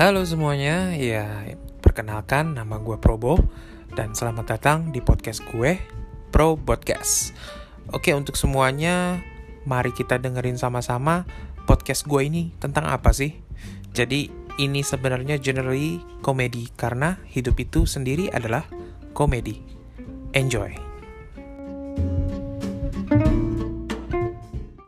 Halo semuanya, ya perkenalkan nama gue Probo dan selamat datang di podcast gue Pro Podcast. Oke untuk semuanya, mari kita dengerin sama-sama podcast gue ini tentang apa sih? Jadi ini sebenarnya generally komedi karena hidup itu sendiri adalah komedi. Enjoy.